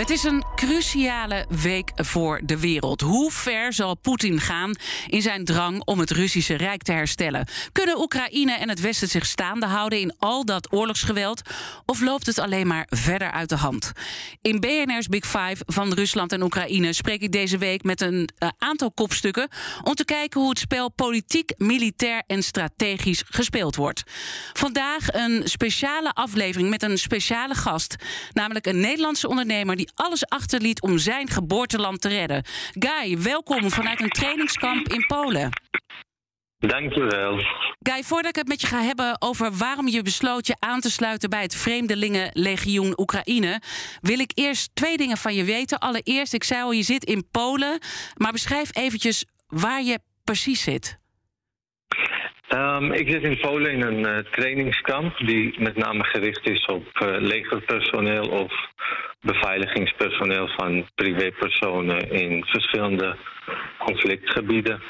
Het is een cruciale week voor de wereld. Hoe ver zal Poetin gaan in zijn drang om het Russische Rijk te herstellen? Kunnen Oekraïne en het Westen zich staande houden in al dat oorlogsgeweld? Of loopt het alleen maar verder uit de hand? In BNR's Big Five van Rusland en Oekraïne spreek ik deze week met een uh, aantal kopstukken om te kijken hoe het spel politiek, militair en strategisch gespeeld wordt. Vandaag een speciale aflevering met een speciale gast, namelijk een Nederlandse ondernemer die alles achterliet om zijn geboorteland te redden. Guy, welkom vanuit een trainingskamp in Polen. Dankjewel. Guy, voordat ik het met je ga hebben over waarom je besloot je aan te sluiten bij het Vreemdelingenlegioen Oekraïne, wil ik eerst twee dingen van je weten. Allereerst, ik zei al, je zit in Polen, maar beschrijf eventjes waar je precies zit. Um, ik zit in Polen in een uh, trainingskamp die met name gericht is op uh, legerpersoneel of beveiligingspersoneel van privépersonen in verschillende conflictgebieden.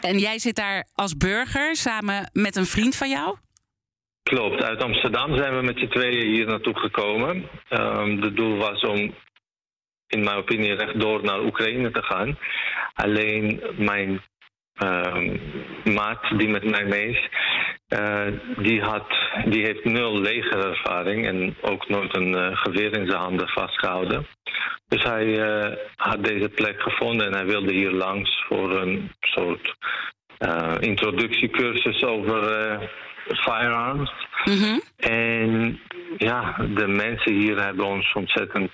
En jij zit daar als burger samen met een vriend van jou? Klopt, uit Amsterdam zijn we met z'n tweeën hier naartoe gekomen. Um, het doel was om, in mijn opinie, rechtdoor naar Oekraïne te gaan. Alleen mijn maat die met mij mee is, uh, die, had, die heeft nul legerervaring en ook nooit een uh, geweer in zijn handen vastgehouden. Dus hij uh, had deze plek gevonden en hij wilde hier langs voor een soort introductiecursus over firearms. Mm -hmm. En ja, de mensen hier hebben ons ontzettend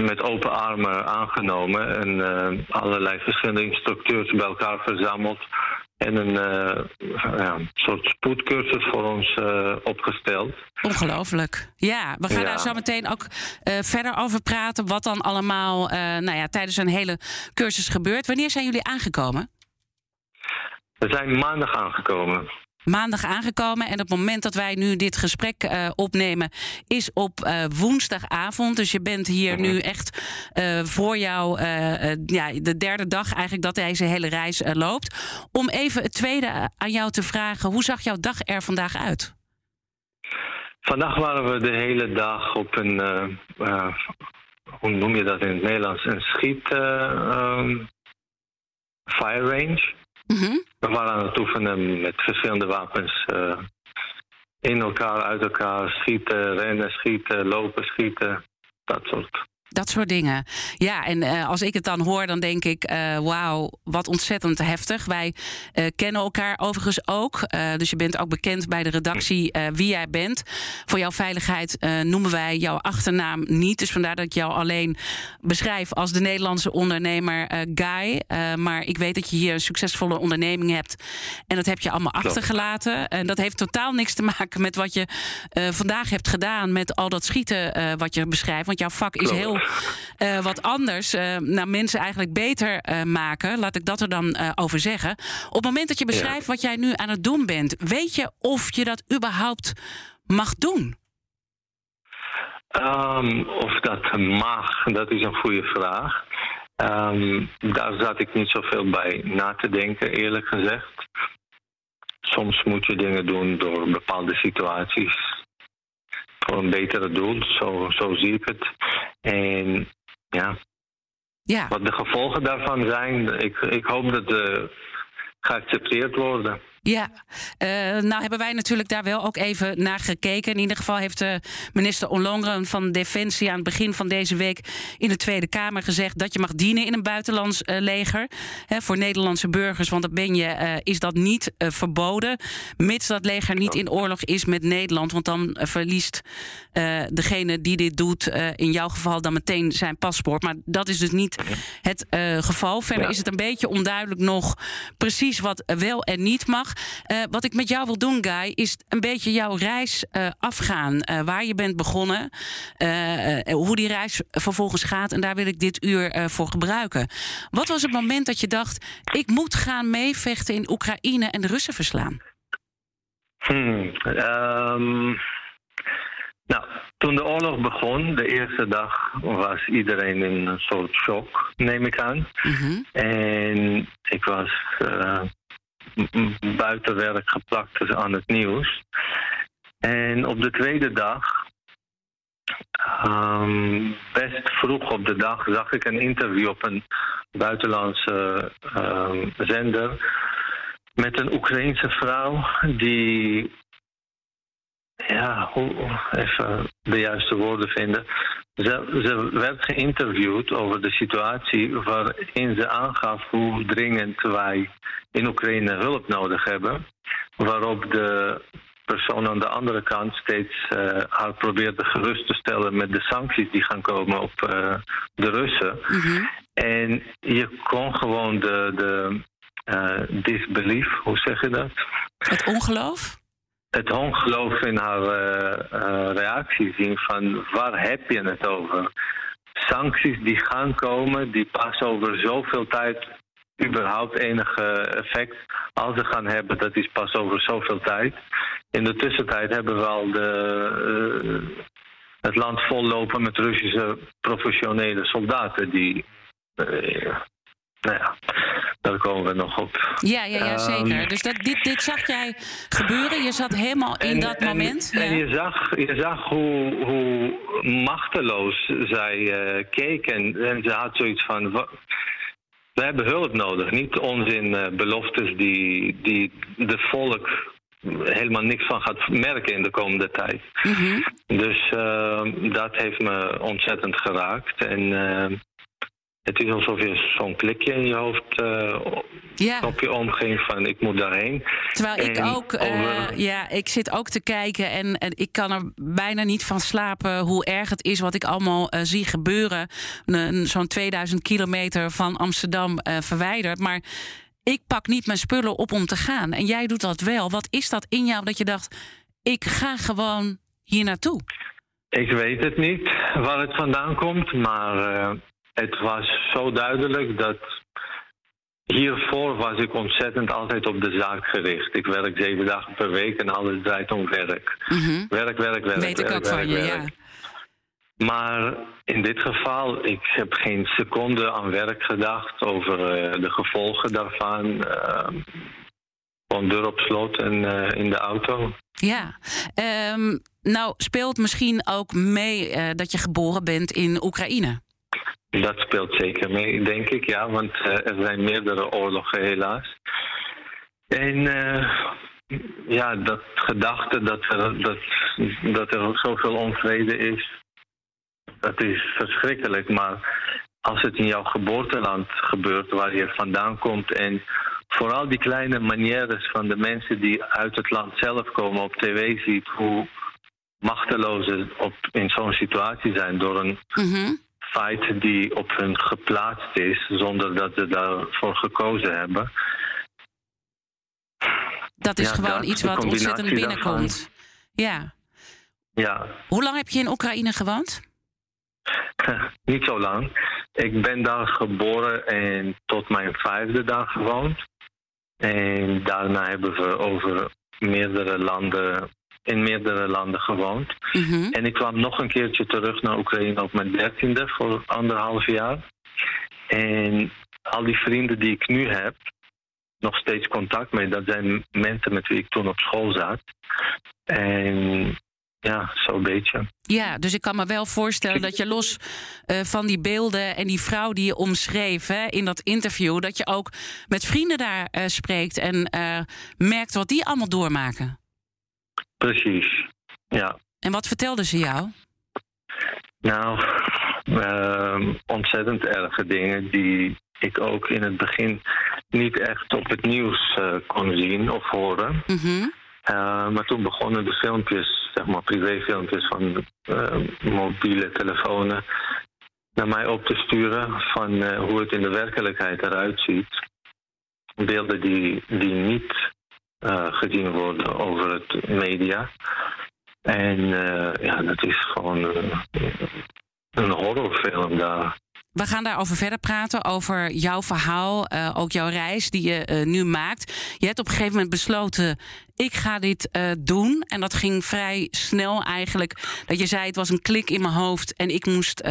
met open armen aangenomen en uh, allerlei verschillende instructeurs bij elkaar verzameld en een uh, ja, soort spoedcursus voor ons uh, opgesteld. Ongelooflijk. Ja, we gaan ja. daar zo meteen ook verder over praten. Wat dan allemaal nou ja, tijdens een hele cursus gebeurt. Wanneer zijn jullie aangekomen? We zijn maandag aangekomen maandag aangekomen. En op het moment dat wij nu dit gesprek uh, opnemen, is op uh, woensdagavond. Dus je bent hier nu echt uh, voor jou ja, de derde dag eigenlijk dat deze hele reis loopt. Om even het tweede aan jou te vragen: hoe zag jouw dag er vandaag uit? Vandaag waren we de hele dag op een, hoe noem je dat in het Nederlands, een schiet um, fire range. -hmm. We waren aan het oefenen met verschillende wapens. Uh, in elkaar, uit elkaar, schieten, rennen, schieten, lopen, schieten. Dat soort dat soort dingen. Ja, en uh, als ik het dan hoor, dan denk ik: uh, wauw, wat ontzettend heftig. Wij uh, kennen elkaar overigens ook. dus je bent ook bekend bij de redactie wie jij bent. Voor jouw veiligheid noemen wij jouw achternaam niet. Dus vandaar dat ik jou alleen beschrijf als de Nederlandse ondernemer Guy. maar ik weet dat je hier een succesvolle onderneming hebt. En dat heb je allemaal achtergelaten. En dat heeft totaal niks te maken met wat je vandaag hebt gedaan. Met al dat schieten wat je beschrijft. Want jouw vak is heel uh, wat anders uh, nou, mensen eigenlijk beter uh, maken. Laat ik dat er dan over zeggen. Op het moment dat je beschrijft ja. wat jij nu aan het doen bent, weet je of je dat überhaupt mag doen? Um, of dat mag, dat is een goede vraag. Um, daar zat ik niet zoveel bij na te denken, eerlijk gezegd. Soms moet je dingen doen door bepaalde situaties voor een betere doel. Zo, zo zie ik het. En ja, ja. wat de gevolgen daarvan zijn, ik, ik hoop dat de geaccepteerd worden. Ja, uh, nou hebben wij natuurlijk daar wel ook even naar gekeken. In ieder geval heeft de minister Ollongren van Defensie aan het begin van deze week in de Tweede Kamer gezegd dat je mag dienen in een buitenlands uh, leger. Voor Nederlandse burgers, want dat ben je, uh, is dat niet verboden. Mits dat leger niet in oorlog is met Nederland. Want dan verliest degene die dit doet, in jouw geval dan meteen zijn paspoort. Maar dat is dus niet het geval. Verder is het een beetje onduidelijk nog precies wat wel en niet mag. Uh, wat ik met jou wil doen, Guy, is een beetje jouw reis uh, afgaan. Uh, waar je bent begonnen, hoe die reis vervolgens gaat. En daar wil ik dit uur voor gebruiken. Wat was het moment dat je dacht: ik moet gaan meevechten in Oekraïne en de Russen verslaan? Hmm, um, nou, toen de oorlog begon, de eerste dag, was iedereen in een soort shock, neem ik aan. Mm -hmm. En ik was buitenwerk geplakt aan het nieuws. En op de tweede dag, ehm, best vroeg op de dag, zag ik een interview op een buitenlandse ehm, zender met een Oekraïense vrouw die, ja, even de juiste woorden vinden. Ze, ze werd geïnterviewd over de situatie waarin ze aangaf hoe dringend wij in Oekraïne hulp nodig hebben. Waarop de persoon aan de andere kant steeds uh, haar probeerde gerust te stellen met de sancties die gaan komen op uh, de Russen. Mhm. En je kon gewoon de, de uh, disbelief, hoe zeg je dat? Het ongeloof? Het ongeloof in haar reactie zien van waar heb je het over? Sancties die gaan komen, die pas over zoveel tijd überhaupt enige effect als ze gaan hebben, dat is pas over zoveel tijd. In de tussentijd hebben we al de, uh, het land vollopen met Russische professionele soldaten die. Nou ja, daar komen we nog op. Ja, ja, ja zeker. Um, dus dat, dit, dit zag jij gebeuren. Je zat helemaal in en, dat en, moment. En ja. je zag, je zag hoe, hoe machteloos zij uh, keek. En, en ze had zoiets van. We hebben hulp nodig, niet onzin uh, beloftes die, die de volk helemaal niks van gaat merken in de komende tijd. Mm -hmm. Dus uh, dat heeft me ontzettend geraakt. En uh, het is alsof je zo'n klikje in je hoofd uh, ja. op je omging van ik moet daarheen. Terwijl ik ook, uh, over- ja, ik zit ook te kijken en, en ik kan er bijna niet van slapen hoe erg het is wat ik allemaal uh, zie gebeuren. Een- Zo'n 2000 kilometer van Amsterdam verwijderd. Maar ik pak niet mijn spullen op om te gaan. En jij doet dat wel. Wat is dat in jou dat je dacht, ik ga gewoon hier naartoe? Ik weet het niet waar het vandaan komt, maar uh, het was zo duidelijk dat hiervoor was ik ontzettend altijd op de zaak gericht. Ik werk zeven dagen per week en alles draait om werk. Mm -hmm. Werk, werk, werk. Weet werk, ik ook werk, van je, werk. ja. Maar in dit geval, ik heb geen seconde aan werk gedacht over uh, de gevolgen daarvan. Uh, gewoon deur op slot en uh, in de auto. Ja, um, nou speelt misschien ook mee uh, dat je geboren bent in Oekraïne. Dat speelt zeker mee, denk ik, ja, want uh, er zijn meerdere oorlogen helaas. En uh, ja, dat gedachte dat er, dat, dat er zoveel onvrede is, dat is verschrikkelijk. Maar als het in jouw geboorteland gebeurt, waar je vandaan komt en vooral die kleine manières van de mensen die uit het land zelf komen op tv ziet, hoe machteloos ze op, in zo'n situatie zijn door een -hmm. Feit die op hun geplaatst is, zonder dat ze daarvoor gekozen hebben. Dat is Ja, gewoon dat, iets wat ontzettend binnenkomt. Ja. Ja, Hoe lang heb je in Oekraïne gewoond? niet zo lang. Ik ben daar geboren en tot mijn vijfde dag gewoond. En daarna hebben we over meerdere landen, in meerdere landen gewoond. Mm -hmm. En ik kwam nog een keertje terug naar Oekraïne op mijn dertiende voor anderhalf jaar. En al die vrienden die ik nu heb, nog steeds contact mee, dat zijn mensen met wie ik toen op school zat. En ja, zo'n beetje. Ja, dus ik kan me wel voorstellen dat je los uh, van die beelden en die vrouw die je omschreef hè, in dat interview, dat je ook met vrienden daar uh, spreekt en uh, merkt wat die allemaal doormaken. Precies, ja. En wat vertelden ze jou? Nou, uh, ontzettend erge dingen die ik ook in het begin niet echt op het nieuws uh, kon zien of horen. Mm -hmm. uh, maar toen begonnen de filmpjes, zeg maar privéfilmpjes van uh, mobiele telefoons naar mij op te sturen van uh, hoe het in de werkelijkheid eruit ziet. Beelden die, die niet gezien worden over het media. En uh, ja, dat is gewoon een horrorfilm daar. We gaan daarover verder praten, over jouw verhaal, ook jouw reis die je nu maakt. Je hebt op een gegeven moment besloten, ik ga dit doen. En dat ging vrij snel eigenlijk. Dat je zei, het was een klik in mijn hoofd en ik moest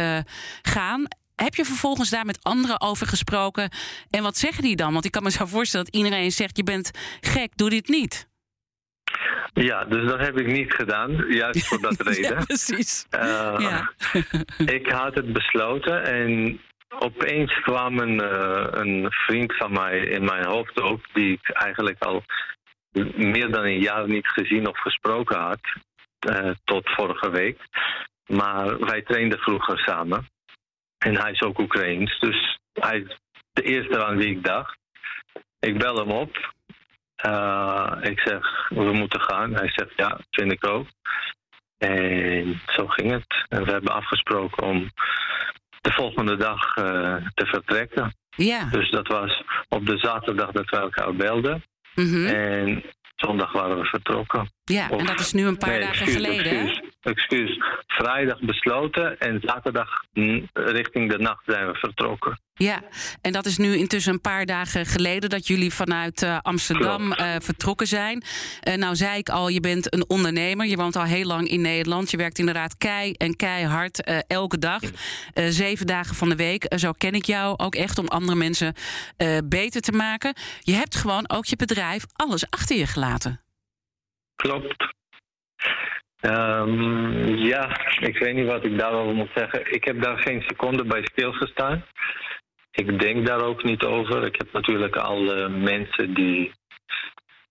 gaan. Heb je vervolgens daar met anderen over gesproken? En wat zeggen die dan? Want ik kan me zo voorstellen dat iedereen zegt: je bent gek, doe dit niet. Ja, dus dat heb ik niet gedaan, juist voor dat reden. ja, precies. Uh, ja. ik had het besloten en opeens kwam een, uh, een, vriend van mij in mijn hoofd op, die ik eigenlijk al meer dan een jaar niet gezien of gesproken had, uh, tot vorige week. Maar wij trainden vroeger samen. En hij is ook Oekraïens, dus hij is de eerste aan wie ik dacht. Ik bel hem op. Uh, ik zeg, we moeten gaan. Hij zegt, ja, vind ik ook. En zo ging het. En we hebben afgesproken om de volgende dag uh, te vertrekken. Ja. Dus dat was op de zaterdag dat we elkaar belden. Mm -hmm. En zondag waren we vertrokken. Ja, of, en dat is nu een paar nee, dagen geleden, excuus. Vrijdag besloten en zaterdag richting de nacht zijn we vertrokken. Ja, en dat is nu intussen een paar dagen geleden dat jullie vanuit uh, Amsterdam uh, vertrokken zijn. Uh, nou zei ik al, je bent een ondernemer. Je woont al heel lang in Nederland. Je werkt inderdaad kei en keihard elke dag. zeven dagen van de week. zo ken ik jou ook echt om andere mensen beter te maken. Je hebt gewoon ook je bedrijf alles achter je gelaten. Klopt. Um, ja, ik weet niet wat ik daarover moet zeggen. Ik heb daar geen seconde bij stilgestaan. Ik denk daar ook niet over. Ik heb natuurlijk al uh, mensen die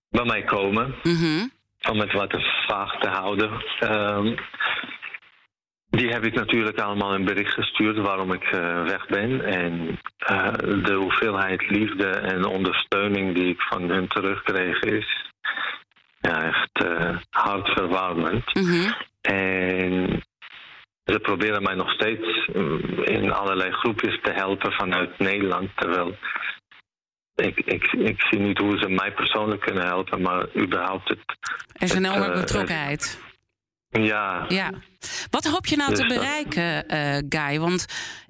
bij mij komen. Mm -hmm. Om het wat vaag te houden. Um, die heb ik natuurlijk allemaal een bericht gestuurd waarom ik uh, weg ben. En uh, de hoeveelheid liefde en ondersteuning die ik van hun terugkreeg is uh, hartverwarmend. Mm -hmm. En ze proberen mij nog steeds in allerlei groepjes te helpen vanuit Nederland. Terwijl ik, ik, ik zie niet hoe ze mij persoonlijk kunnen helpen, maar überhaupt het. Er is een enorme uh, betrokkenheid. Ja. ja. Wat hoop je nou Dus te dat- bereiken, eh, Guy? Want eh, eh,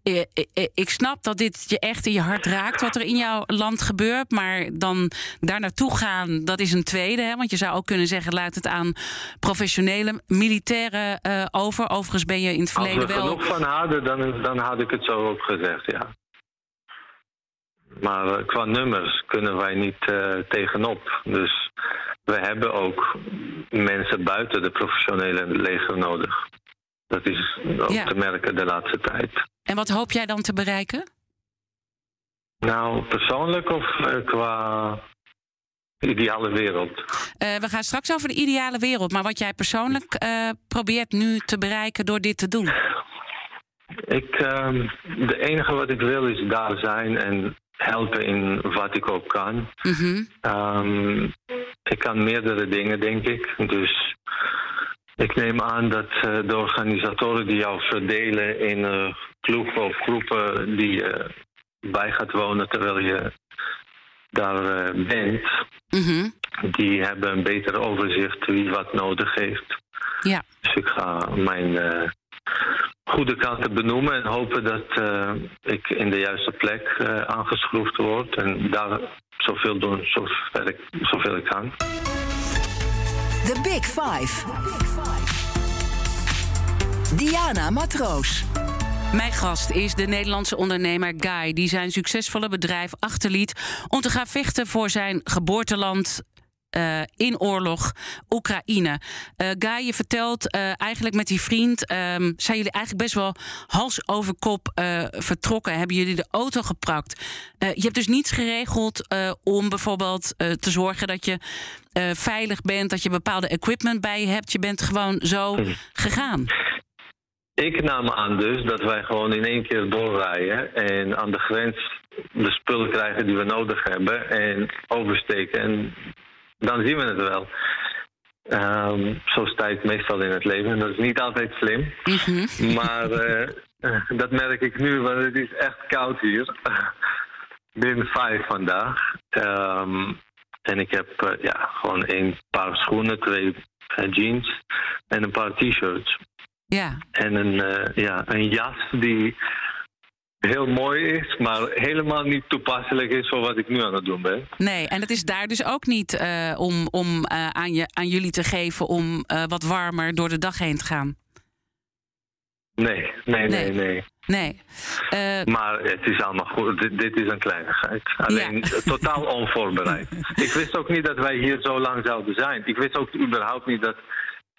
ik snap dat dit je echt in je hart raakt wat er in jouw land gebeurt. Maar dan daar naartoe gaan, dat is een tweede. Hè? Want je zou ook kunnen zeggen, laat het aan professionele militairen eh, over. Overigens ben je in het Als verleden we wel. genoeg van hadden, dan, dan had ik het zo ook gezegd, ja. Maar eh, qua nummers kunnen wij niet eh, tegenop. Dus we hebben ook mensen buiten de professionele leger nodig. Dat is ook Ja. te merken de laatste tijd. En wat hoop jij dan te bereiken? Nou, persoonlijk of eh, qua ideale wereld? Eh, we gaan straks over de ideale wereld. Maar wat jij persoonlijk eh, probeert nu te bereiken door dit te doen. Ik, ehm, de enige wat ik wil is daar zijn en helpen in wat ik ook kan. Mhm. Ehm, ik kan meerdere dingen, denk ik. Dus ik neem aan dat eh, de organisatoren die jou verdelen in eh ploegen of groepen die je bij gaat wonen terwijl je daar eh, bent, Mhm. die hebben een beter overzicht wie wat nodig heeft. Ja. Dus ik ga mijn eh, goede kanten benoemen en hopen dat eh, ik in de juiste plek eh, aangeschroefd word. En daar zoveel doen zover ik, zoveel ik kan. The Big Five. Diana Matroos. Mijn gast is de Nederlandse ondernemer Guy, die zijn succesvolle bedrijf achterliet om te gaan vechten voor zijn geboorteland. Eh, in oorlog, Oekraïne. Eh, Guy, je vertelt eh, eigenlijk met die vriend. ehm, zijn jullie eigenlijk best wel hals over kop vertrokken? Hebben jullie de auto gepakt? Je hebt dus niets geregeld om bijvoorbeeld te zorgen dat je veilig bent, dat je bepaalde equipment bij je hebt. Je bent gewoon zo gegaan. Ik nam aan dus dat wij gewoon in één keer doorrijden en aan de grens de spullen krijgen die we nodig hebben en oversteken. En dan zien we het wel. Ehm, zo sta ik meestal in het leven. Dat is niet altijd slim. Mhm. Maar eh, eh, dat merk ik nu, want het is echt koud hier. Min 5 vandaag. Ehm, en ik heb eh, ja, gewoon een paar schoenen, twee eh, jeans en een paar t-shirts. Ja. En een, ja, een jas die heel mooi is, maar helemaal niet toepasselijk is voor wat ik nu aan het doen ben. Nee, en het is daar dus ook niet eh, om, om eh, aan, je, aan jullie te geven om eh, wat warmer door de dag heen te gaan. Nee, nee, nee, nee. Nee. Maar het is allemaal goed. Dit, dit is een kleinigheid. Alleen ja. totaal onvoorbereid. ik wist ook niet dat wij hier zo lang zouden zijn. Ik wist ook überhaupt niet dat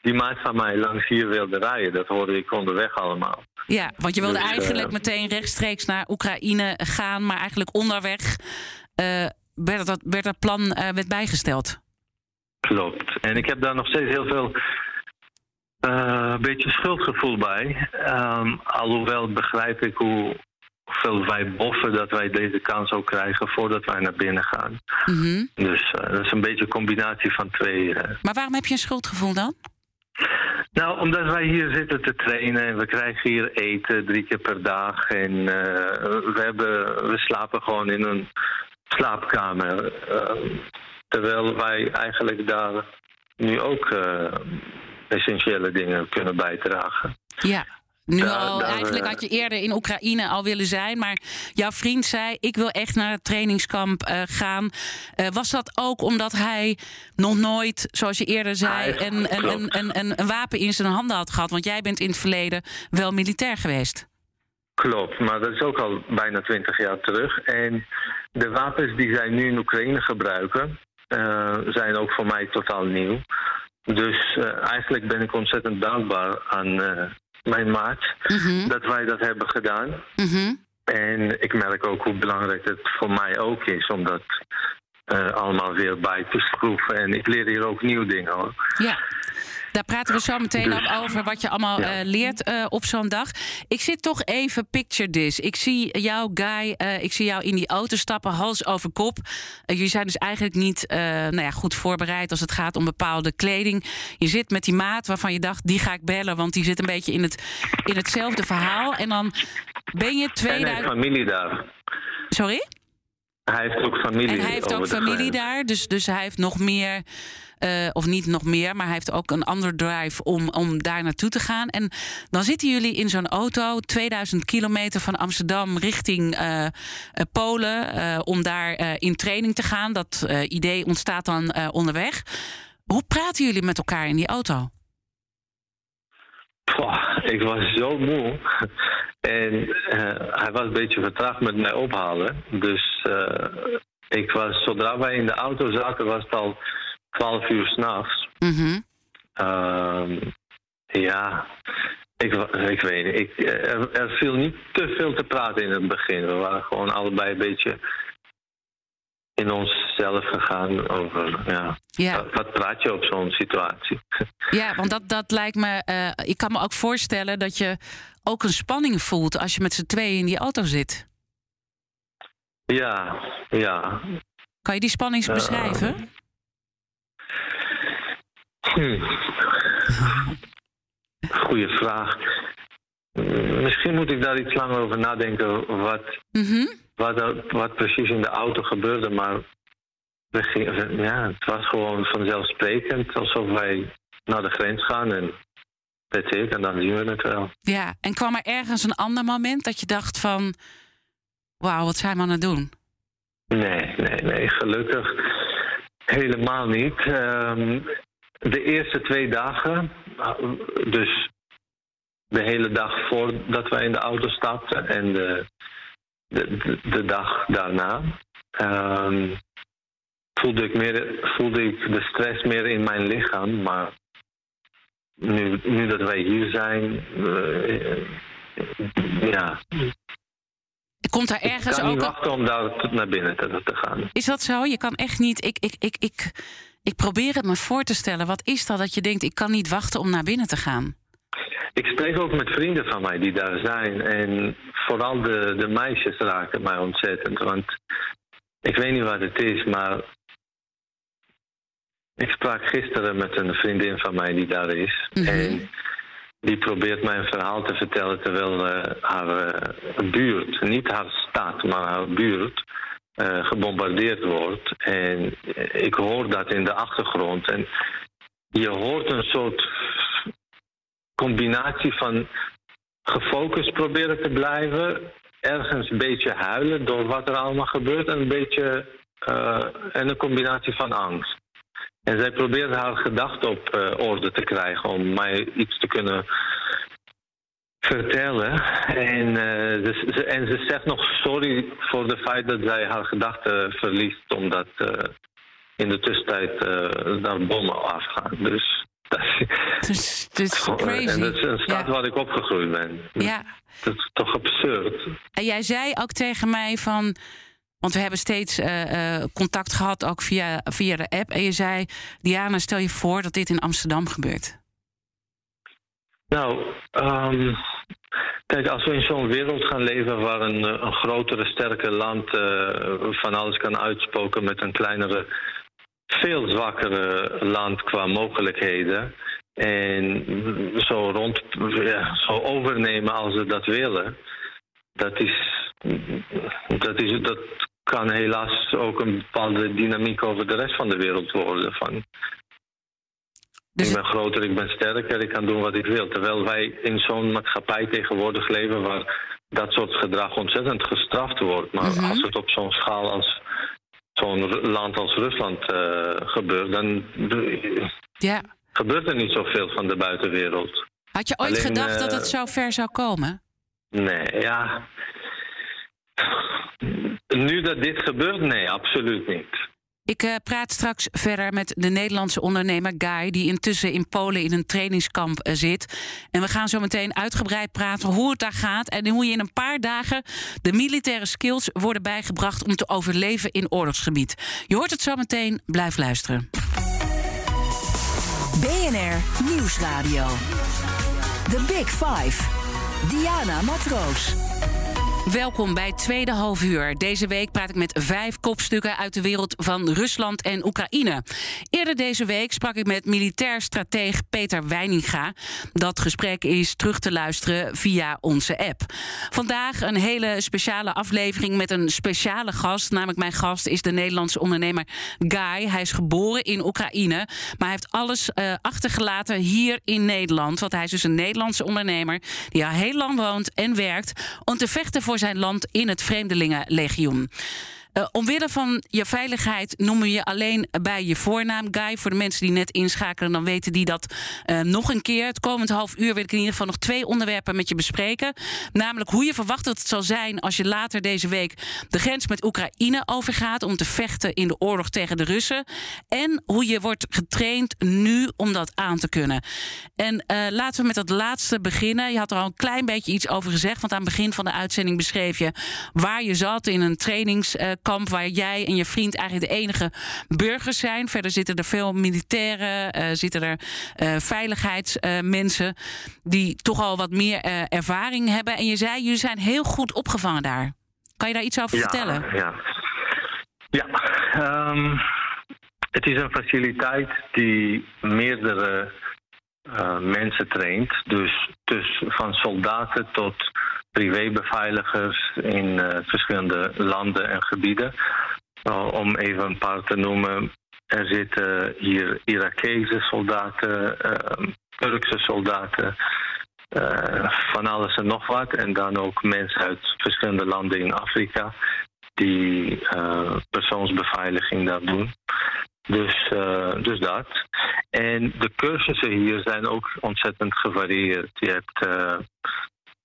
die maat van mij langs hier wilde rijden. Dat hoorde ik onderweg allemaal. Ja, want je wilde dus, eigenlijk uh, meteen rechtstreeks naar Oekraïne gaan, maar eigenlijk onderweg uh, werd, dat, werd dat plan uh, werd bijgesteld. Klopt. En ik heb daar nog steeds heel veel een beetje schuldgevoel bij. Um, alhoewel begrijp ik hoe, hoeveel wij boffen dat wij deze kans ook krijgen voordat wij naar binnen gaan. Mm -hmm. Dus dat is een beetje een combinatie van twee. Maar waarom heb je een schuldgevoel dan? Nou, omdat wij hier zitten te trainen en we krijgen hier eten drie keer per dag. En uh, we, hebben, we slapen gewoon in een slaapkamer. Uh, terwijl wij eigenlijk daar nu ook uh, essentiële dingen kunnen bijdragen. Ja. Nu al, daar, eigenlijk had je eerder in Oekraïne al willen zijn, maar jouw vriend zei: Ik wil echt naar het trainingskamp uh, gaan. Uh, was dat ook omdat hij nog nooit, zoals je eerder zei, een, een, een, een, een wapen in zijn handen had gehad? Want jij bent in het verleden wel militair geweest. Klopt, maar dat is ook al bijna twintig jaar terug. En de wapens die zij nu in Oekraïne gebruiken, uh, zijn ook voor mij totaal nieuw. Dus eigenlijk ben ik ontzettend dankbaar aan mijn maat, mm -hmm. dat wij dat hebben gedaan. Mm -hmm. En ik merk ook hoe belangrijk het voor mij ook is om dat uh, allemaal weer bij te schroeven. En ik leer hier ook nieuwe dingen hoor. Ja. Daar praten we zo meteen dus, ook over wat je allemaal ja. uh, leert uh, op zo'n dag. Ik zit toch even picture this. Ik zie jou, Guy, uh, ik zie jou in die auto stappen, hals over kop. jullie zijn dus eigenlijk niet nou ja, goed voorbereid als het gaat om bepaalde kleding. Je zit met die maat waarvan je dacht, die ga ik bellen, want die zit een beetje in, het, in hetzelfde verhaal. En dan ben je 2000... En familie daar. Sorry? Hij heeft ook familie. En hij heeft ook familie daar, dus, dus hij heeft nog meer. Uh, of niet nog meer, maar hij heeft ook een ander drive om, om daar naartoe te gaan. En dan zitten jullie in zo'n auto, 2000 kilometer van Amsterdam richting uh, uh, Polen, om daar in training te gaan. Dat idee ontstaat dan onderweg. Hoe praten jullie met elkaar in die auto? Ik was zo moe. En hij was een beetje vertraagd met mij ophalen. Dus ik was, zodra wij in de auto zaten, was het al 12 uur s'nachts. Mm -hmm. ja, ik, ik weet niet. Ik, er, er, viel niet te veel te praten in het begin. We waren gewoon allebei een beetje in onszelf gegaan over ja, ja. Wat, praat je op zo'n situatie. Ja, want dat, dat lijkt me. Uh, ik kan me ook voorstellen dat je ook een spanning voelt als je met z'n tweeën in die auto zit. Ja, ja. Kan je die spanning uh, Hmm. Goeie vraag. Misschien moet ik daar iets langer over nadenken wat, mm -hmm. wat, wat, precies in de auto gebeurde. Maar we gingen, ja, het was gewoon vanzelfsprekend alsof wij naar de grens gaan en that's it, en dan zien we het wel. Ja, en kwam er ergens een ander moment dat je dacht van... wauw, wat zijn we aan het doen? Nee, nee, nee, gelukkig helemaal niet. Um, de eerste twee dagen, dus de hele dag voordat wij in de auto stapten en de, de, de, dag daarna, um, voelde, ik meer, voelde ik de stress meer in mijn lichaam. Maar nu, nu dat wij hier zijn, uh, ja. Komt daar ergens ik kan ook. niet wachten om daar naar binnen te, te gaan. Is dat zo? Je kan echt niet. Ik, ik, ik, ik, ik probeer het me voor te stellen. Wat is dat dat je denkt, ik kan niet wachten om naar binnen te gaan? Ik spreek ook met vrienden van mij die daar zijn. En vooral de, de meisjes raken mij ontzettend. Want ik weet niet wat het is, maar. Ik sprak gisteren met een vriendin van mij die daar is. Mhm. En die probeert mij een verhaal te vertellen terwijl uh, haar uh, buurt, niet haar stad, maar haar buurt, uh, gebombardeerd wordt. En ik hoor dat in de achtergrond. En je hoort een soort combinatie van gefocust proberen te blijven, ergens een beetje huilen door wat er allemaal gebeurt, en een beetje en een combinatie van angst. En zij probeert haar gedachten op uh, orde te krijgen om mij iets te kunnen vertellen. En, uh, ze, en ze zegt nog sorry voor het feit dat zij haar gedachten verliest, omdat uh, in de tussentijd daar bommen afgaan. Dus dat is, is crazy. En dat is een stad waar ik opgegroeid ben. Ja. Dat is toch absurd. En jij zei ook tegen mij van. Want we hebben steeds contact gehad, ook via, via de app. En je zei, Diana, stel je voor dat dit in Amsterdam gebeurt. Nou, um, kijk, als we in zo'n wereld gaan leven waar een, eh, een grotere, sterke land van alles kan uitspoken met een kleinere, veel zwakkere land qua mogelijkheden. En zo rond, ja, zo overnemen als ze dat willen. Dat is, dat is, dat kan helaas ook een bepaalde dynamiek over de rest van de wereld worden. Van, dus ik ben groter, ik ben sterker, ik kan doen wat ik wil. Terwijl wij in zo'n maatschappij tegenwoordig leven waar dat soort gedrag ontzettend gestraft wordt. Maar mhm. als het op zo'n schaal als zo'n land als Rusland uh, gebeurt, dan ja. gebeurt er niet zoveel van de buitenwereld. Had je ooit gedacht dat het eh, zo ver zou komen? Nee, ja. Nu dat dit gebeurt, nee, absoluut niet. Ik uh, praat straks verder met de Nederlandse ondernemer Guy, die intussen in Polen in een trainingskamp uh, zit. En we gaan zo meteen uitgebreid praten hoe het daar gaat en hoe je in een paar dagen de militaire skills worden bijgebracht om te overleven in oorlogsgebied. Je hoort het zo meteen, blijf luisteren. BNR Nieuwsradio. The Big Five. Diana Matroos. Welkom bij Tweede Half Uur. Deze week praat ik met vijf kopstukken uit de wereld van Rusland en Oekraïne. Eerder deze week sprak ik met militair strateeg Peter Weininga. Dat gesprek is terug te luisteren via onze app. Vandaag een hele speciale aflevering met een speciale gast. Namelijk mijn gast is de Nederlandse ondernemer Guy. Hij is geboren in Oekraïne, maar hij heeft alles uh, achtergelaten hier in Nederland. Want hij is dus een Nederlandse ondernemer die al heel lang woont en werkt om te vechten voor voor zijn land in het Vreemdelingenlegioen. Uh, omwille van je veiligheid noemen we je alleen bij je voornaam. Guy, voor de mensen die net inschakelen, dan weten die dat uh, nog een keer. Het komend half uur wil ik in ieder geval nog twee onderwerpen met je bespreken. Namelijk hoe je verwacht dat het zal zijn als je later deze week de grens met Oekraïne overgaat om te vechten in de oorlog tegen de Russen. En hoe je wordt getraind nu om dat aan te kunnen. En uh, laten we met dat laatste beginnen. Je had er al een klein beetje iets over gezegd, want aan het begin van de uitzending beschreef je waar je zat in een trainings kamp waar jij en je vriend eigenlijk de enige burgers zijn. Verder zitten er veel militairen, uh, zitten er uh, veiligheidsmensen die toch al wat meer uh, ervaring hebben. En je zei, jullie zijn heel goed opgevangen daar. Kan je daar iets over ja, vertellen? Ja, ja. Um, het is een faciliteit die meerdere mensen traint. Dus, dus van soldaten tot privébeveiligers in uh, verschillende landen en gebieden. Uh, om even een paar te noemen. Er zitten hier Irakese soldaten, uh, Turkse soldaten, van alles en nog wat. En dan ook mensen uit verschillende landen in Afrika die persoonsbeveiliging daar doen. Dus, dus dat. En de cursussen hier zijn ook ontzettend gevarieerd. Je hebt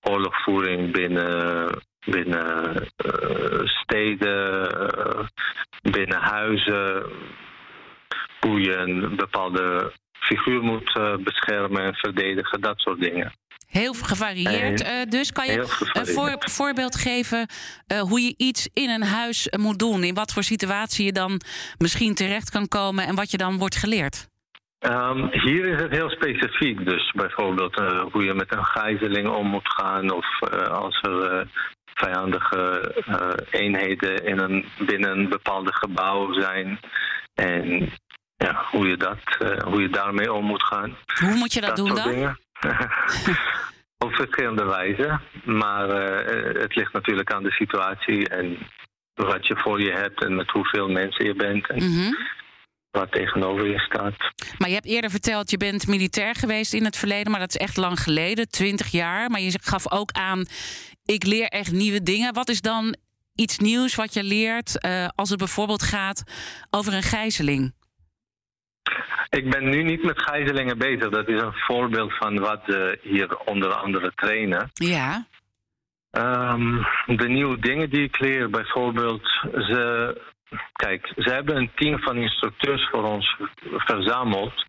oorlogvoering binnen, binnen uh, steden, uh, binnen huizen. Hoe je een bepaalde figuur moet uh, beschermen en verdedigen, dat soort dingen. Heel gevarieerd uh, dus. Kan je een voor, voorbeeld geven uh, hoe je iets in een huis moet doen? In wat voor situatie je dan misschien terecht kan komen en wat je dan wordt geleerd? Um, hier is het heel specifiek. Dus bijvoorbeeld uh, hoe je met een gijzeling om moet gaan. Of uh, als er uh, vijandige eenheden in een, binnen een bepaalde gebouw zijn. En ja, hoe, je dat, hoe je daarmee om moet gaan. Hoe moet je dat, dat doen dan? Op verschillende wijzen. Maar het ligt natuurlijk aan de situatie en wat je voor je hebt en met hoeveel mensen je bent. En, mm -hmm wat tegenover je staat. Maar je hebt eerder verteld, je bent militair geweest in het verleden, maar dat is echt lang geleden, twintig jaar. Maar je gaf ook aan, ik leer echt nieuwe dingen. Wat is dan iets nieuws wat je leert uh, als het bijvoorbeeld gaat over een gijzeling? Ik ben nu niet met gijzelingen bezig. Dat is een voorbeeld van wat ze hier onder andere trainen. Ja. Um, de nieuwe dingen die ik leer, bijvoorbeeld, ze, kijk, ze hebben een team van instructeurs voor ons verzameld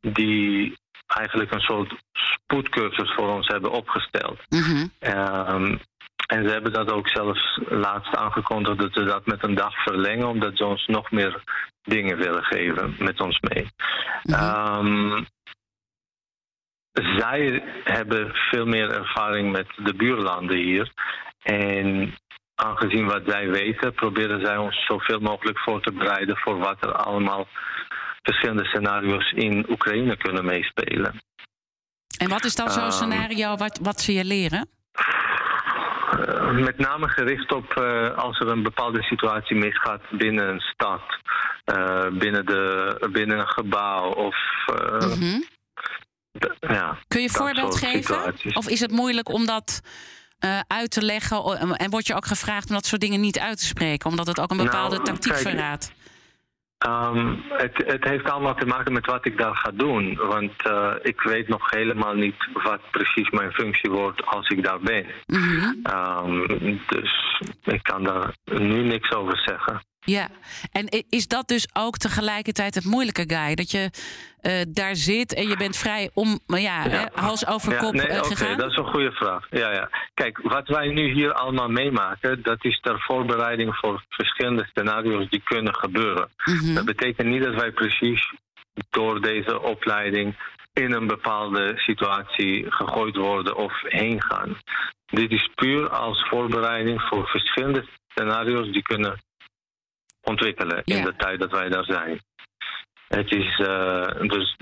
die eigenlijk een soort spoedcursus voor ons hebben opgesteld. Mhm. Um, en ze hebben dat ook zelfs laatst aangekondigd dat ze dat met een dag verlengen, omdat ze ons nog meer dingen willen geven met ons mee. um, zij hebben veel meer ervaring met de buurlanden hier. En aangezien wat zij weten, proberen zij ons zoveel mogelijk voor te bereiden voor wat er allemaal verschillende scenario's in Oekraïne kunnen meespelen. En wat is dan zo'n um, scenario wat, wat ze je leren? Uh, met name gericht op uh, als er een bepaalde situatie misgaat binnen een stad, uh, binnen, de, binnen een gebouw of. Mm -hmm. ja, Kun je een voorbeeld geven? Situaties. Of is het moeilijk om dat uit te leggen? En word je ook gevraagd om dat soort dingen niet uit te spreken, omdat het ook een bepaalde nou, tactiek kijk, verraadt? Um, het, het, heeft allemaal te maken met wat ik daar ga doen. Want uh, ik weet nog helemaal niet wat precies mijn functie wordt als ik daar ben. Mm -hmm. um, dus ik kan daar nu niks over zeggen. Ja, en is dat dus ook tegelijkertijd het moeilijke, Guy? Dat je uh, daar zit en je bent vrij om, ja, ja. Hè, hals over ja, kop nee, uh, okay, gegaan? dat is een goede vraag. Ja, ja. Kijk, wat wij nu hier allemaal meemaken, dat is ter voorbereiding voor verschillende scenario's die kunnen gebeuren. Mm -hmm. Dat betekent niet dat wij precies door deze opleiding in een bepaalde situatie gegooid worden of heen gaan. Dit is puur als voorbereiding voor verschillende scenario's die kunnen ontwikkelen in Ja. de tijd dat wij daar zijn. Het is uh, dus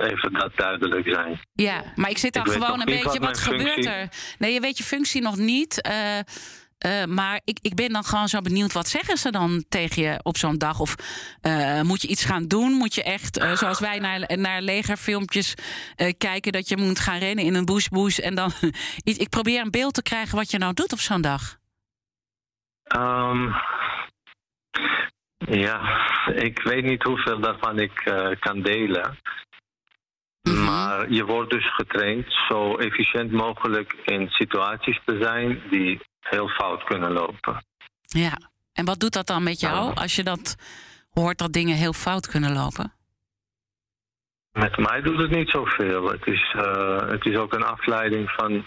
even dat duidelijk zijn. Ja, maar ik zit dan gewoon een beetje, wat gebeurt er? Nee, je weet je functie nog niet. eh, eh, maar ik, ik ben dan gewoon zo benieuwd, wat zeggen ze dan tegen je op zo'n dag? Of eh, moet je iets gaan doen? Moet je echt, eh, zoals wij naar, naar legerfilmpjes eh, kijken... dat je moet gaan rennen in een bush-bush en dan... ik probeer een beeld te krijgen wat je nou doet op zo'n dag. Um, ja, ik weet niet hoeveel daarvan ik uh, kan delen. Mhm. Maar je wordt dus getraind zo efficiënt mogelijk in situaties te zijn die heel fout kunnen lopen. Ja, en wat doet dat dan met jou als je dat hoort dat dingen heel fout kunnen lopen? Met mij doet het niet zoveel. Het is, uh, het is ook een afleiding van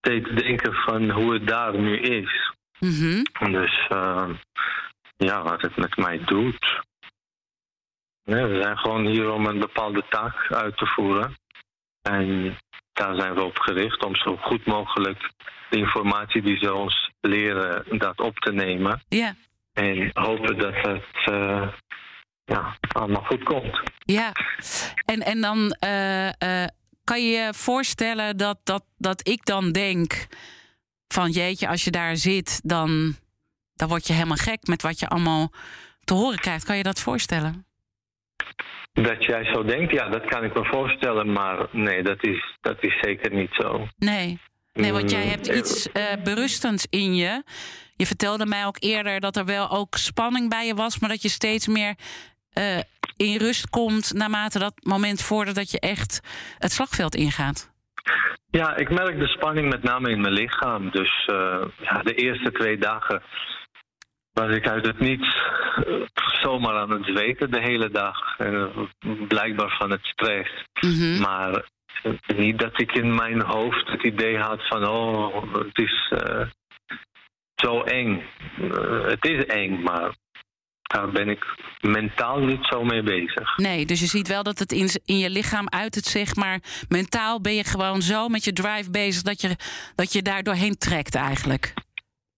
steeds denken van hoe het daar nu is. Mhm. Dus uh, ja, wat het met mij doet. We zijn gewoon hier om een bepaalde taak uit te voeren. En daar zijn we op gericht om zo goed mogelijk de informatie die ze ons leren, dat op te nemen. Ja, En hopen dat het uh, ja, allemaal goed komt. ja. En, en dan eh, eh, kan je je voorstellen dat, dat, dat ik dan denk van jeetje, als je daar zit, dan, dan word je helemaal gek met wat je allemaal te horen krijgt. Kan je dat voorstellen? Dat jij zo denkt, ja, dat kan ik me voorstellen. Maar nee, dat is, dat is zeker niet zo. Nee. Nee, want jij Mm, hebt eh, iets eh, berustends in je. Je vertelde mij ook eerder dat er wel ook spanning bij je was, maar dat je steeds meer eh, in rust komt naarmate dat moment vordert dat je echt het slagveld ingaat. Ja, ik merk de spanning met name in mijn lichaam. Dus uh, ja, de eerste twee dagen was ik uit het niets uh, zomaar aan het zweten de hele dag. Uh, blijkbaar van het stress. Mhm. Maar eh, niet dat ik in mijn hoofd het idee had van oh, het is uh, zo eng. Uh, het is eng, maar daar ben ik mentaal niet zo mee bezig. Nee, dus je ziet wel dat het in, in je lichaam uit het zeg, maar mentaal ben je gewoon zo met je drive bezig dat je, dat je daar doorheen trekt eigenlijk.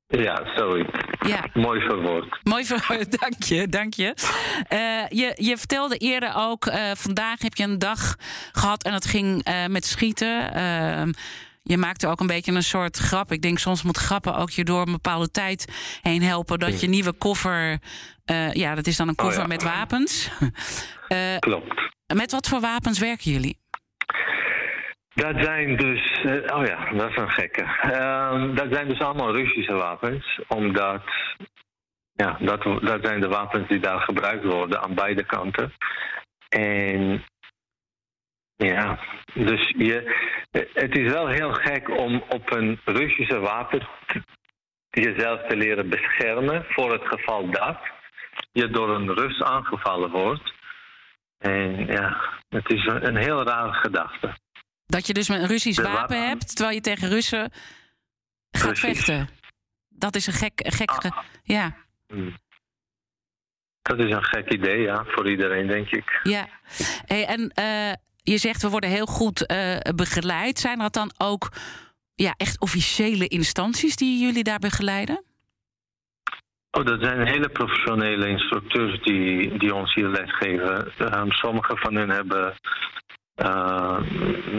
Ja, sorry. Ja. Mooi verwoord. Mooi verwoord, dank je. Dank je. Uh, je, je vertelde eerder ook, uh, vandaag heb je een dag gehad en dat ging uh, met schieten. Ehm, je maakte ook een beetje een soort grap. Ik denk soms moet grappen ook je door een bepaalde tijd heen helpen. Dat je nieuwe koffer, ja, dat is dan een koffer oh ja. met wapens. Klopt. Met wat voor wapens werken jullie? Dat zijn dus, uh, oh ja, dat is een gekke. Uh, dat zijn dus allemaal Russische wapens, omdat, ja, dat, dat zijn de wapens die daar gebruikt worden aan beide kanten. En ja, dus je, het is wel heel gek om op een Russische wapen jezelf te leren beschermen voor het geval dat je door een Rus aangevallen wordt. En ja, het is een heel rare gedachte. Dat je dus een Russisch wapen, wapen, hebt terwijl je tegen Russen gaat vechten. Dat is een gek. gek ah. Ja. Hmm. Dat is een gek idee, ja, voor iedereen, denk ik. Ja. Hey, en uh, je zegt we worden heel goed uh, begeleid. Zijn er dan ook ja, echt officiële instanties die jullie daar begeleiden? Oh, dat zijn hele professionele instructeurs die, die ons hier lesgeven. Um, sommige van hen hebben uh,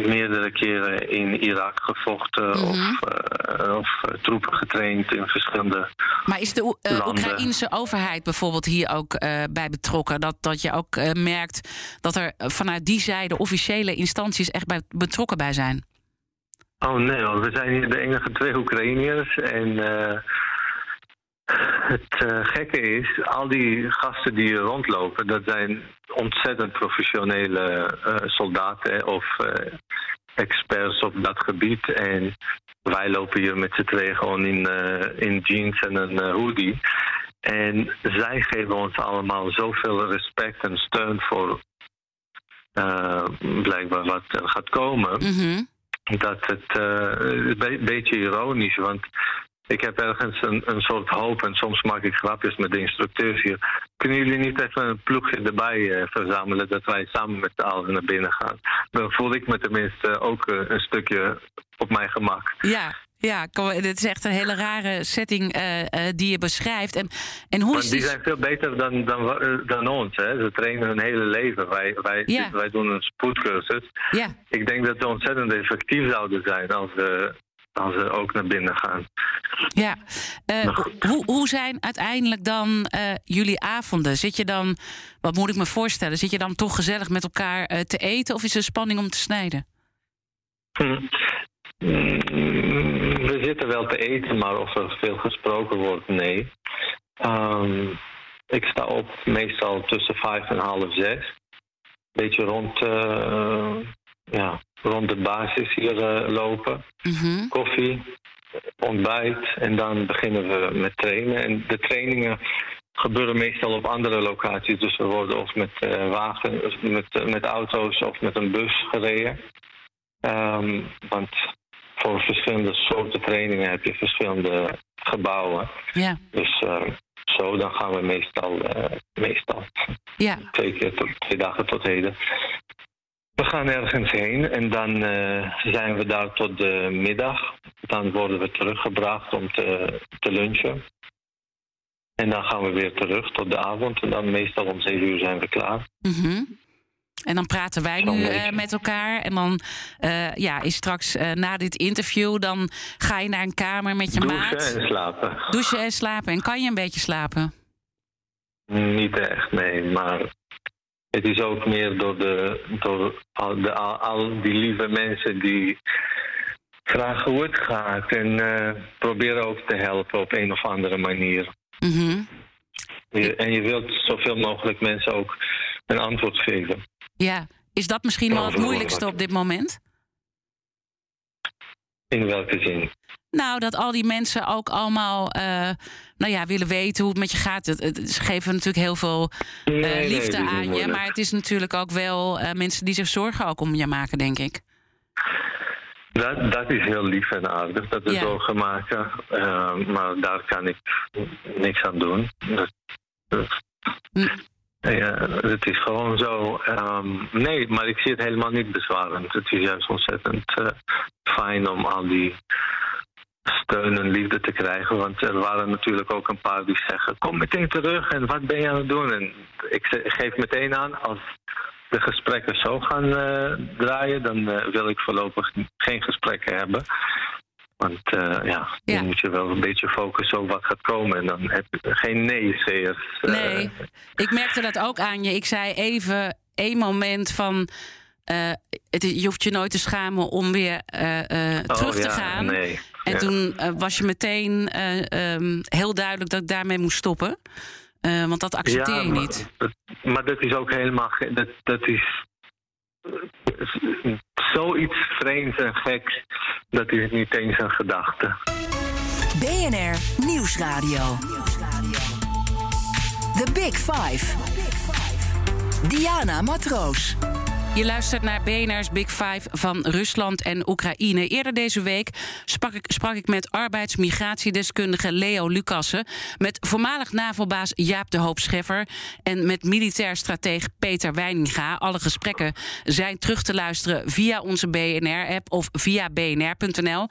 meerdere keren in Irak gevochten of, uh, of uh, troepen getraind in verschillende. Maar is de Oekraïnse overheid bijvoorbeeld hier ook bij betrokken? Dat, dat je ook merkt dat er vanuit die zijde officiële instanties echt bij betrokken bij zijn? Oh nee, we zijn hier de enige twee Oekraïners en het uh, gekke is, al die gasten die hier rondlopen, dat zijn ontzettend professionele uh, soldaten of uh, experts op dat gebied. En wij lopen hier met z'n tweeën gewoon in, in jeans en een hoodie. En zij geven ons allemaal zoveel respect en steun voor blijkbaar wat er gaat komen. Mm Dat het een beetje ironisch, want ik heb ergens een, een soort hoop en soms maak ik grapjes met de instructeurs hier. Kunnen jullie niet even een ploegje erbij eh, verzamelen dat wij samen met de allen naar binnen gaan? Dan voel ik me tenminste ook uh, een stukje op mijn gemak. Ja, ja, het is echt een hele rare setting uh, uh, die je beschrijft. En, en hoe maar is die, die zijn veel beter dan, dan, dan ons. Hè? Ze trainen hun hele leven. Wij, wij, ja. wij doen een spoedcursus. Ja. Ik denk dat ze ontzettend effectief zouden zijn als we als ze ook naar binnen gaan. Ja, uh, hoe, hoe zijn uiteindelijk dan uh, jullie avonden? Zit je dan, wat moet ik me voorstellen, zit je dan toch gezellig met elkaar uh, te eten of is er spanning om te snijden? Hm. We zitten wel te eten, maar of er veel gesproken wordt, nee. Um, ik sta op meestal tussen vijf en half zes. Beetje rond, ja, rond de basis hier uh, lopen. Mm Koffie, ontbijt en dan beginnen we met trainen. En de trainingen gebeuren meestal op andere locaties. Dus we worden of met uh, wagens, met, uh, met auto's of met een bus gereden. Um, want voor verschillende soorten trainingen heb je verschillende gebouwen. Ja. Dus zo, dan gaan we meestal, meestal ja. twee keer tot twee dagen tot heden. We gaan ergens heen en dan uh, zijn we daar tot de middag. Dan worden we teruggebracht om te, te lunchen. En dan gaan we weer terug tot de avond. En dan meestal om zeven uur zijn we klaar. -hmm. En dan praten wij nu uh, met elkaar. En dan uh, ja, is straks na dit interview... dan ga je naar een kamer met je Douchen maat. Douchen en slapen. Douchen en slapen. En kan je een beetje slapen? Niet echt, nee. Maar het is ook meer door, de, door al, de, al, die lieve mensen die vragen hoe het gaat en uh, proberen ook te helpen op een of andere manier. Mm en je wilt zoveel mogelijk mensen ook een antwoord geven. Ja, is dat misschien wel het moeilijkste op dit moment? In welke zin? Nou, dat al die mensen ook allemaal uh, nou ja, willen weten hoe het met je gaat. Het, ze geven natuurlijk heel veel uh, liefde aan je. Maar het is natuurlijk ook wel uh, mensen die zich zorgen ook om je maken, denk ik. Dat, dat is heel lief en aardig dat we ja. zorgen maken. maar daar kan ik niks aan doen. Dat, dat, hm. Ja, het is gewoon zo. Um, nee, maar ik zie het helemaal niet bezwarend. Het is juist ontzettend uh, fijn om al die steun en liefde te krijgen. Want er waren natuurlijk ook een paar die zeggen: Kom meteen terug en wat ben je aan het doen? En ik geef meteen aan: als de gesprekken zo gaan uh, draaien, dan uh, wil ik voorlopig geen gesprekken hebben. Want uh, ja, ja, dan moet je wel een beetje focussen op wat gaat komen. En dan heb je geen nee-zeers. Nee, ik merkte dat ook aan je. Ik zei even één moment van uh, het, je hoeft je nooit te schamen om weer uh, terug oh, te ja, gaan. Nee. En ja. toen was je meteen um, heel duidelijk dat ik daarmee moest stoppen. want dat accepteer je niet. Maar dat is ook helemaal. Dat, dat is zoiets vreemds en geks. Dat is niet eens een gedachte. BNR Nieuwsradio. The Big Five. Diana Matroos. Je luistert naar BNR's Big Five van Rusland en Oekraïne. Eerder deze week sprak ik, sprak ik met arbeidsmigratiedeskundige Leo Lucassen... met voormalig NAVO-baas Jaap de Hoop Scheffer... en met militair strateeg Peter Weininga. Alle gesprekken zijn terug te luisteren via onze BNR-app of via bnr.nl.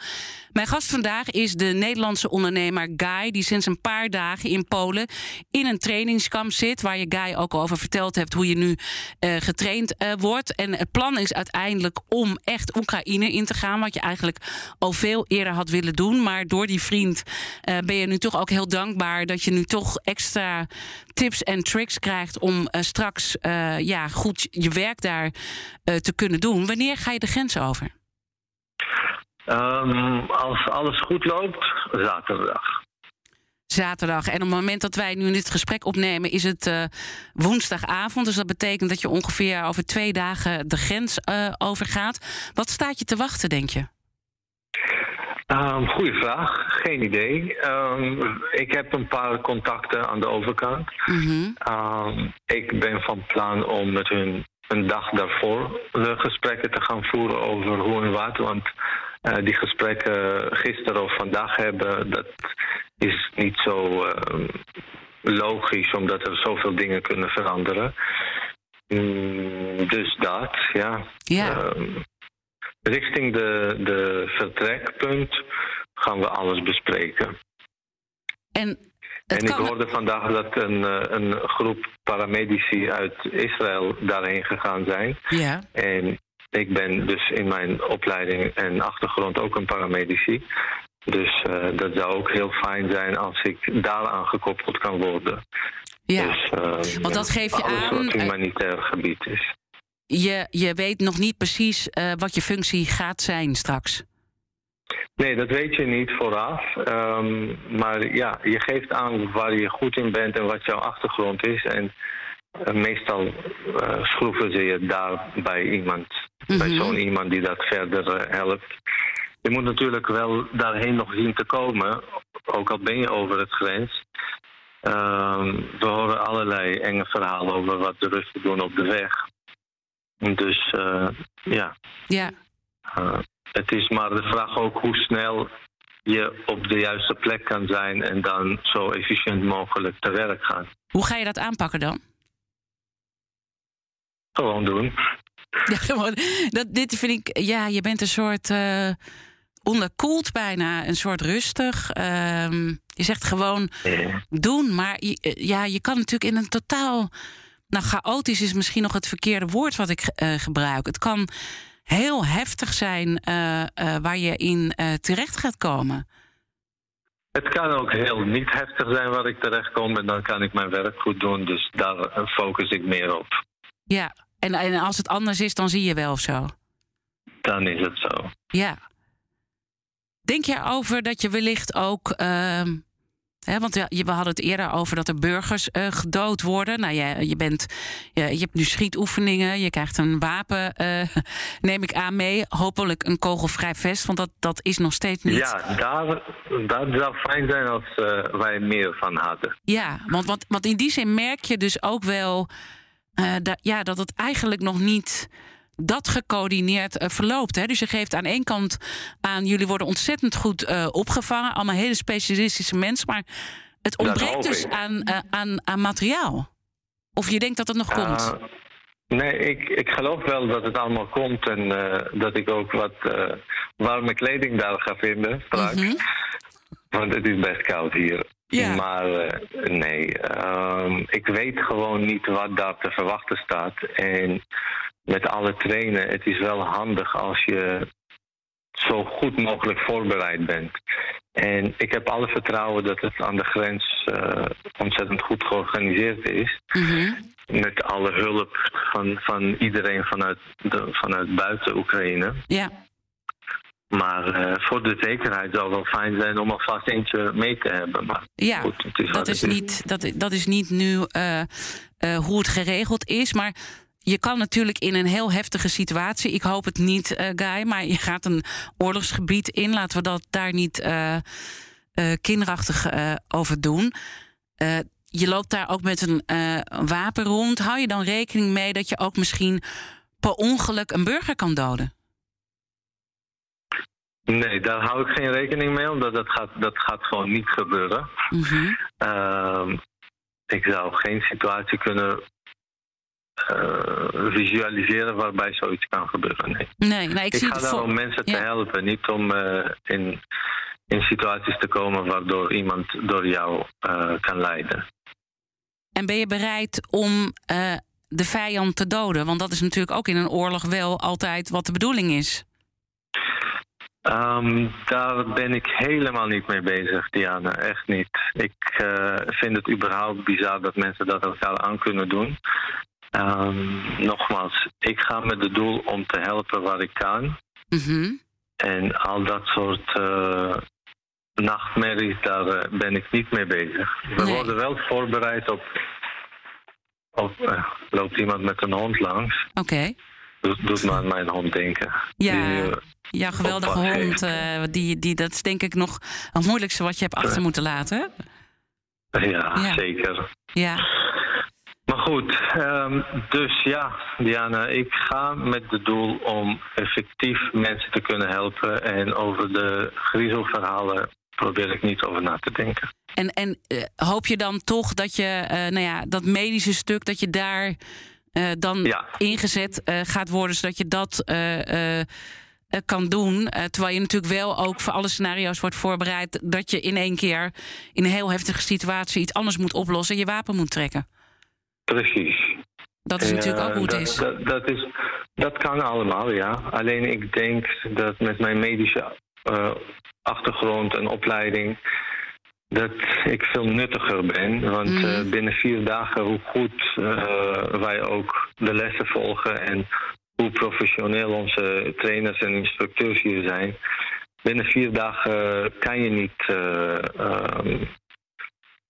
Mijn gast vandaag is de Nederlandse ondernemer Guy... die sinds een paar dagen in Polen in een trainingskamp zit... waar je Guy ook over verteld hebt hoe je nu uh, getraind uh, wordt... En het plan is uiteindelijk om echt Oekraïne in te gaan. Wat je eigenlijk al veel eerder had willen doen. Maar door die vriend uh, ben je nu toch ook heel dankbaar dat je nu toch extra tips en tricks krijgt om uh, straks uh, ja, goed je werk daar te kunnen doen. Wanneer ga je de grens over? Um, als alles goed loopt, zaterdag zaterdag. En op het moment dat wij nu dit gesprek opnemen, is het uh, woensdagavond. Dus dat betekent dat je ongeveer over twee dagen de grens uh, overgaat. Wat staat je te wachten, denk je? Um, goeie vraag. Geen idee. Um, ik heb een paar contacten aan de overkant. Mm -hmm. ik ben van plan om met hun een dag daarvoor de gesprekken te gaan voeren over hoe en wat. Want uh, die gesprekken gisteren of vandaag hebben, dat is niet zo uh, logisch, omdat er zoveel dingen kunnen veranderen. Mm, dus dat, ja. ja. Uh, richting de, de vertrekpunt gaan we alles bespreken. En en ik hoorde vandaag dat een, een groep paramedici uit Israël daarheen gegaan zijn. Ja. En ik ben dus in mijn opleiding en achtergrond ook een paramedici. Dus uh, dat zou ook heel fijn zijn als ik daaraan gekoppeld kan worden. Ja, dus, uh, want dat geeft je alles aan... wat humanitair gebied is. Je, je weet nog niet precies uh, wat je functie gaat zijn straks. Nee, dat weet je niet vooraf. Um, maar ja, je geeft aan waar je goed in bent en wat jouw achtergrond is. En meestal schroeven ze je daar bij iemand, mm -hmm. bij zo'n iemand die dat verder helpt. Je moet natuurlijk wel daarheen nog zien te komen, ook al ben je over het grens. Uh, we horen allerlei enge verhalen over wat de Russen doen op de weg. Dus uh, ja. Ja. Uh, het is maar de vraag ook hoe snel je op de juiste plek kan zijn en dan zo efficiënt mogelijk te werk gaan. Hoe ga je dat aanpakken dan? Gewoon doen. Ja, gewoon. Dat, dit vind ik, ja, je bent een soort uh, onderkoeld bijna, een soort rustig. Uh, je zegt gewoon ja. doen, maar je, ja, je kan natuurlijk in een totaal, nou chaotisch is misschien nog het verkeerde woord wat ik uh, gebruik. Het kan heel heftig zijn uh, uh, waar je in terecht gaat komen. Het kan ook heel niet heftig zijn waar ik terecht kom en dan kan ik mijn werk goed doen. Dus daar focus ik meer op. Ja, en, en als het anders is, dan zie je wel of zo. Dan is het zo. Ja. Denk je over dat je wellicht ook. Uh, hè, want we hadden het eerder over dat er burgers uh, gedood worden. Nou, je, je, bent, je, je hebt nu schietoefeningen. Je krijgt een wapen, uh, neem ik aan mee. Hopelijk een kogelvrij vest, want dat, dat is nog steeds niet. Ja, daar, dat zou fijn zijn als uh, wij meer van hadden. Ja, want, want, want in die zin merk je dus ook wel. Ja, dat het eigenlijk nog niet dat gecoördineerd uh, verloopt. Hè? Dus je geeft aan één kant aan... jullie worden ontzettend goed uh, opgevangen. Allemaal hele specialistische mensen. Maar het ontbreekt dus aan, uh, aan, aan materiaal. Of je denkt dat het nog komt? Nee, ik, ik geloof wel dat het allemaal komt. En dat ik ook wat warme kleding daar ga vinden straks. Mm -hmm. Want het is best koud hier. Ja. Maar uh, nee, uh, ik weet gewoon niet wat daar te verwachten staat. En met alle trainen, het is wel handig als je zo goed mogelijk voorbereid bent. En ik heb alle vertrouwen dat het aan de grens uh, ontzettend goed georganiseerd is. Mm -hmm. Met alle hulp van, van iedereen vanuit, de, vanuit buiten Oekraïne. Ja. Maar eh, voor de zekerheid zou het wel fijn zijn om alvast eentje mee te hebben. Maar Ja, goed, het is dat is, niet, dat, dat is niet nu eh, eh, hoe het geregeld is. Maar je kan natuurlijk in een heel heftige situatie. Ik hoop het niet, eh, Guy, maar je gaat een oorlogsgebied in. Laten we dat daar niet eh, kinderachtig over doen. Je loopt daar ook met een wapen rond. Hou je dan rekening mee dat je ook misschien per ongeluk een burger kan doden? Nee, daar hou ik geen rekening mee, omdat dat gaat, dat gaat gewoon niet gebeuren. Mhm. Ehm, ik zou geen situatie kunnen visualiseren waarbij zoiets kan gebeuren. Nee. Nee, nee, ik, Ik, zie ga daar om mensen te Ja. helpen, niet om eh, in, in situaties te komen waardoor iemand door jou eh, kan lijden. En ben je bereid om eh, de vijand te doden? Want dat is natuurlijk ook in een oorlog wel altijd wat de bedoeling is. Ehm, daar ben ik helemaal niet mee bezig, Diana. Echt niet. Ik eh, vind het überhaupt bizar dat mensen dat elkaar aan kunnen doen. Ehm, nogmaals, ik ga met het doel om te helpen waar ik kan. Mhm. En al dat soort eh, nachtmerries, daar eh, ben ik niet mee bezig. We Nee. worden wel voorbereid op. op eh, loopt iemand met een hond langs? Oké. Doet, doet me aan mijn hond denken. Ja. Die, Ja, geweldige hond. die, die, dat is denk ik nog het moeilijkste wat je hebt achter moeten laten. ja, Ja. zeker. Ja. Maar goed, ehm, dus ja, Diana, ik ga met het doel om effectief mensen te kunnen helpen. En over de griezelverhalen probeer ik niet over na te denken. En, en eh, hoop je dan toch dat je, eh, nou ja, dat medische stuk, dat je daar eh, dan Ja. ingezet gaat worden, zodat je dat kan doen. Terwijl je natuurlijk wel ook voor alle scenario's wordt voorbereid dat je in één keer in een heel heftige situatie iets anders moet oplossen en je wapen moet trekken. Precies. Dat is natuurlijk ook Eh, hoe het dat, is. Dat, dat is. Dat kan allemaal, ja. Alleen ik denk dat met mijn medische eh, achtergrond en opleiding. dat ik veel nuttiger ben. Want Mhm. eh, binnen vier dagen, hoe goed eh, wij ook de lessen volgen. en hoe professioneel onze trainers en instructeurs hier zijn. Binnen vier dagen kan je niet.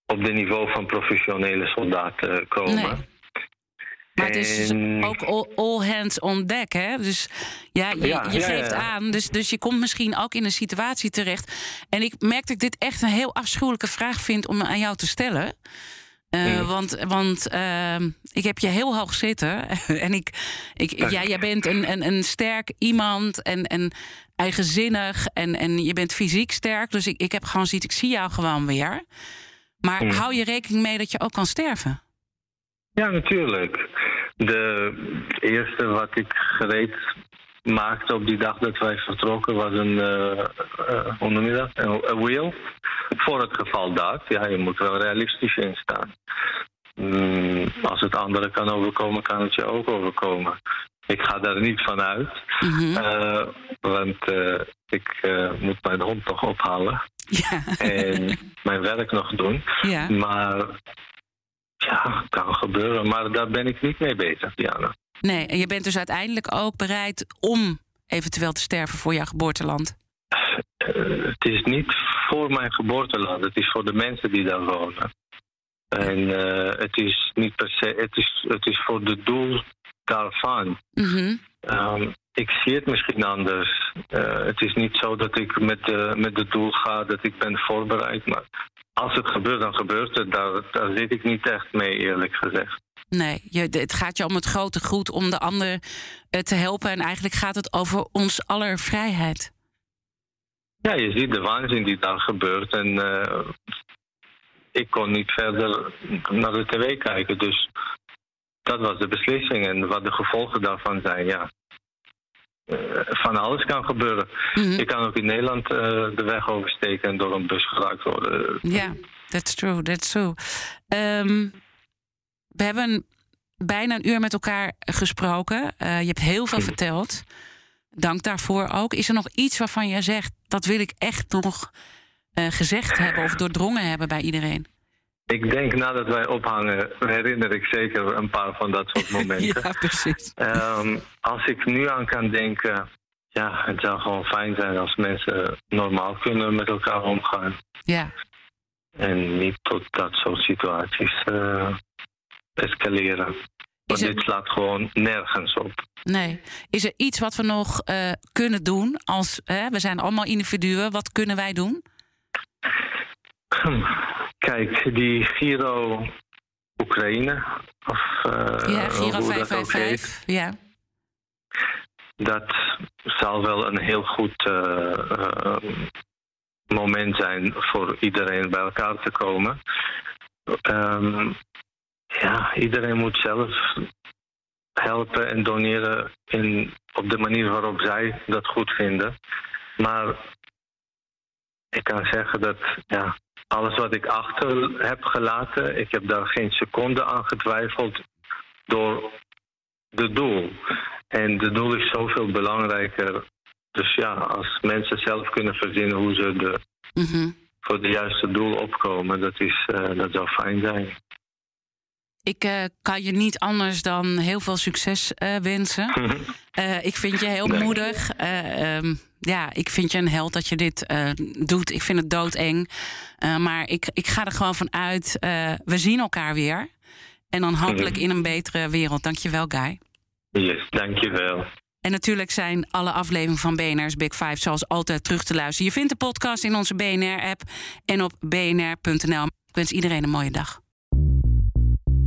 Op de niveau van professionele soldaten komen. Nee. Maar het is dus ook all, all hands on deck, hè? Dus ja, je, Ja, je ja, geeft ja. aan, dus, dus je komt misschien ook in een situatie terecht. En ik merk dat ik dit echt een heel afschuwelijke vraag vind om aan jou te stellen. Eh, Mm. Want, want ehm, ik heb je heel hoog zitten. en ik, ik, ja, jij bent een, een, een sterk iemand en, en eigenzinnig. En, en je bent fysiek sterk. Dus ik, ik heb gewoon ziet, ik zie jou gewoon weer. Maar Mm. hou je rekening mee dat je ook kan sterven? Ja, natuurlijk. De, het eerste wat ik gereed maakte op die dag dat wij vertrokken was een, hoe noem je dat? Een, een wheel. Voor het geval dat, ja, je moet wel realistisch in staan. Mm, als het anderen kan overkomen, kan het je ook overkomen. Ik ga daar niet van uit, Mhm. eh, want eh, ik eh, moet mijn hond nog ophalen Ja. en mijn werk nog doen. ja. Maar ja, kan gebeuren. Maar daar ben ik niet mee bezig, Diana. Nee, en je bent dus uiteindelijk ook bereid om eventueel te sterven voor jouw geboorteland. Het is niet voor mijn geboorteland. Het is voor de mensen die daar wonen. En het is niet per se... Het is, het is voor het doel daarvan. Mhm. Ehm, ik zie het misschien anders. Eh, het is niet zo dat ik met, de, met het doel ga dat ik ben voorbereid. Maar als het gebeurt, dan gebeurt het. Daar, daar zit ik niet echt mee, eerlijk gezegd. Nee, je, het gaat je om het grote goed om de ander eh, te helpen. En eigenlijk gaat het over ons aller vrijheid. Ja, je ziet de waanzin die daar gebeurt. En eh, ik kon niet verder naar de tv kijken. Dus dat was de beslissing. En wat de gevolgen daarvan zijn, ja. Eh, van alles kan gebeuren. Mhm. Je kan ook in Nederland eh, de weg oversteken en door een bus geraakt worden. Ja, that's true, that's true. Ehm, we hebben bijna een uur met elkaar gesproken. Eh, je hebt heel veel verteld. Dank daarvoor ook. Is er nog iets waarvan je zegt... dat wil ik echt nog gezegd hebben of doordrongen hebben bij iedereen? Ik denk nadat wij ophangen, herinner ik zeker een paar van dat soort momenten. Ja, precies. Ehm, als ik nu aan kan denken, ja, het zou gewoon fijn zijn als mensen normaal kunnen met elkaar omgaan. Ja. En niet tot dat soort situaties uh, escaleren. Want dit slaat gewoon nergens op. Nee. Is er iets wat we nog uh, kunnen doen? Als, we zijn allemaal individuen. Wat kunnen wij doen? Kijk, die Giro Oekraïne. Of, uh, ja, Giro 555. Ja. Dat zal wel een heel goed moment zijn voor iedereen bij elkaar te komen. Um, ja, iedereen moet zelf helpen en doneren in, op de manier waarop zij dat goed vinden. Maar ik kan zeggen dat ja, alles wat ik achter heb gelaten, ik heb daar geen seconde aan getwijfeld door de doel. En de doel is zoveel belangrijker. Dus ja, als mensen zelf kunnen verzinnen hoe ze de, mm voor het juiste doel opkomen, dat, is, uh, dat zou fijn zijn. Ik uh, kan je niet anders dan heel veel succes uh, wensen. Uh, ik vind je heel moedig. Um, ja, ik vind je een held dat je dit doet. Ik vind het doodeng. maar ik, ik ga er gewoon van uit. we zien elkaar weer. En dan hopelijk in een betere wereld. Dankjewel, Guy. Yes, dankjewel. En natuurlijk zijn alle afleveringen van BNR's Big Five zoals altijd terug te luisteren. Je vindt de podcast in onze BNR-app en op bnr.nl. Ik wens iedereen een mooie dag.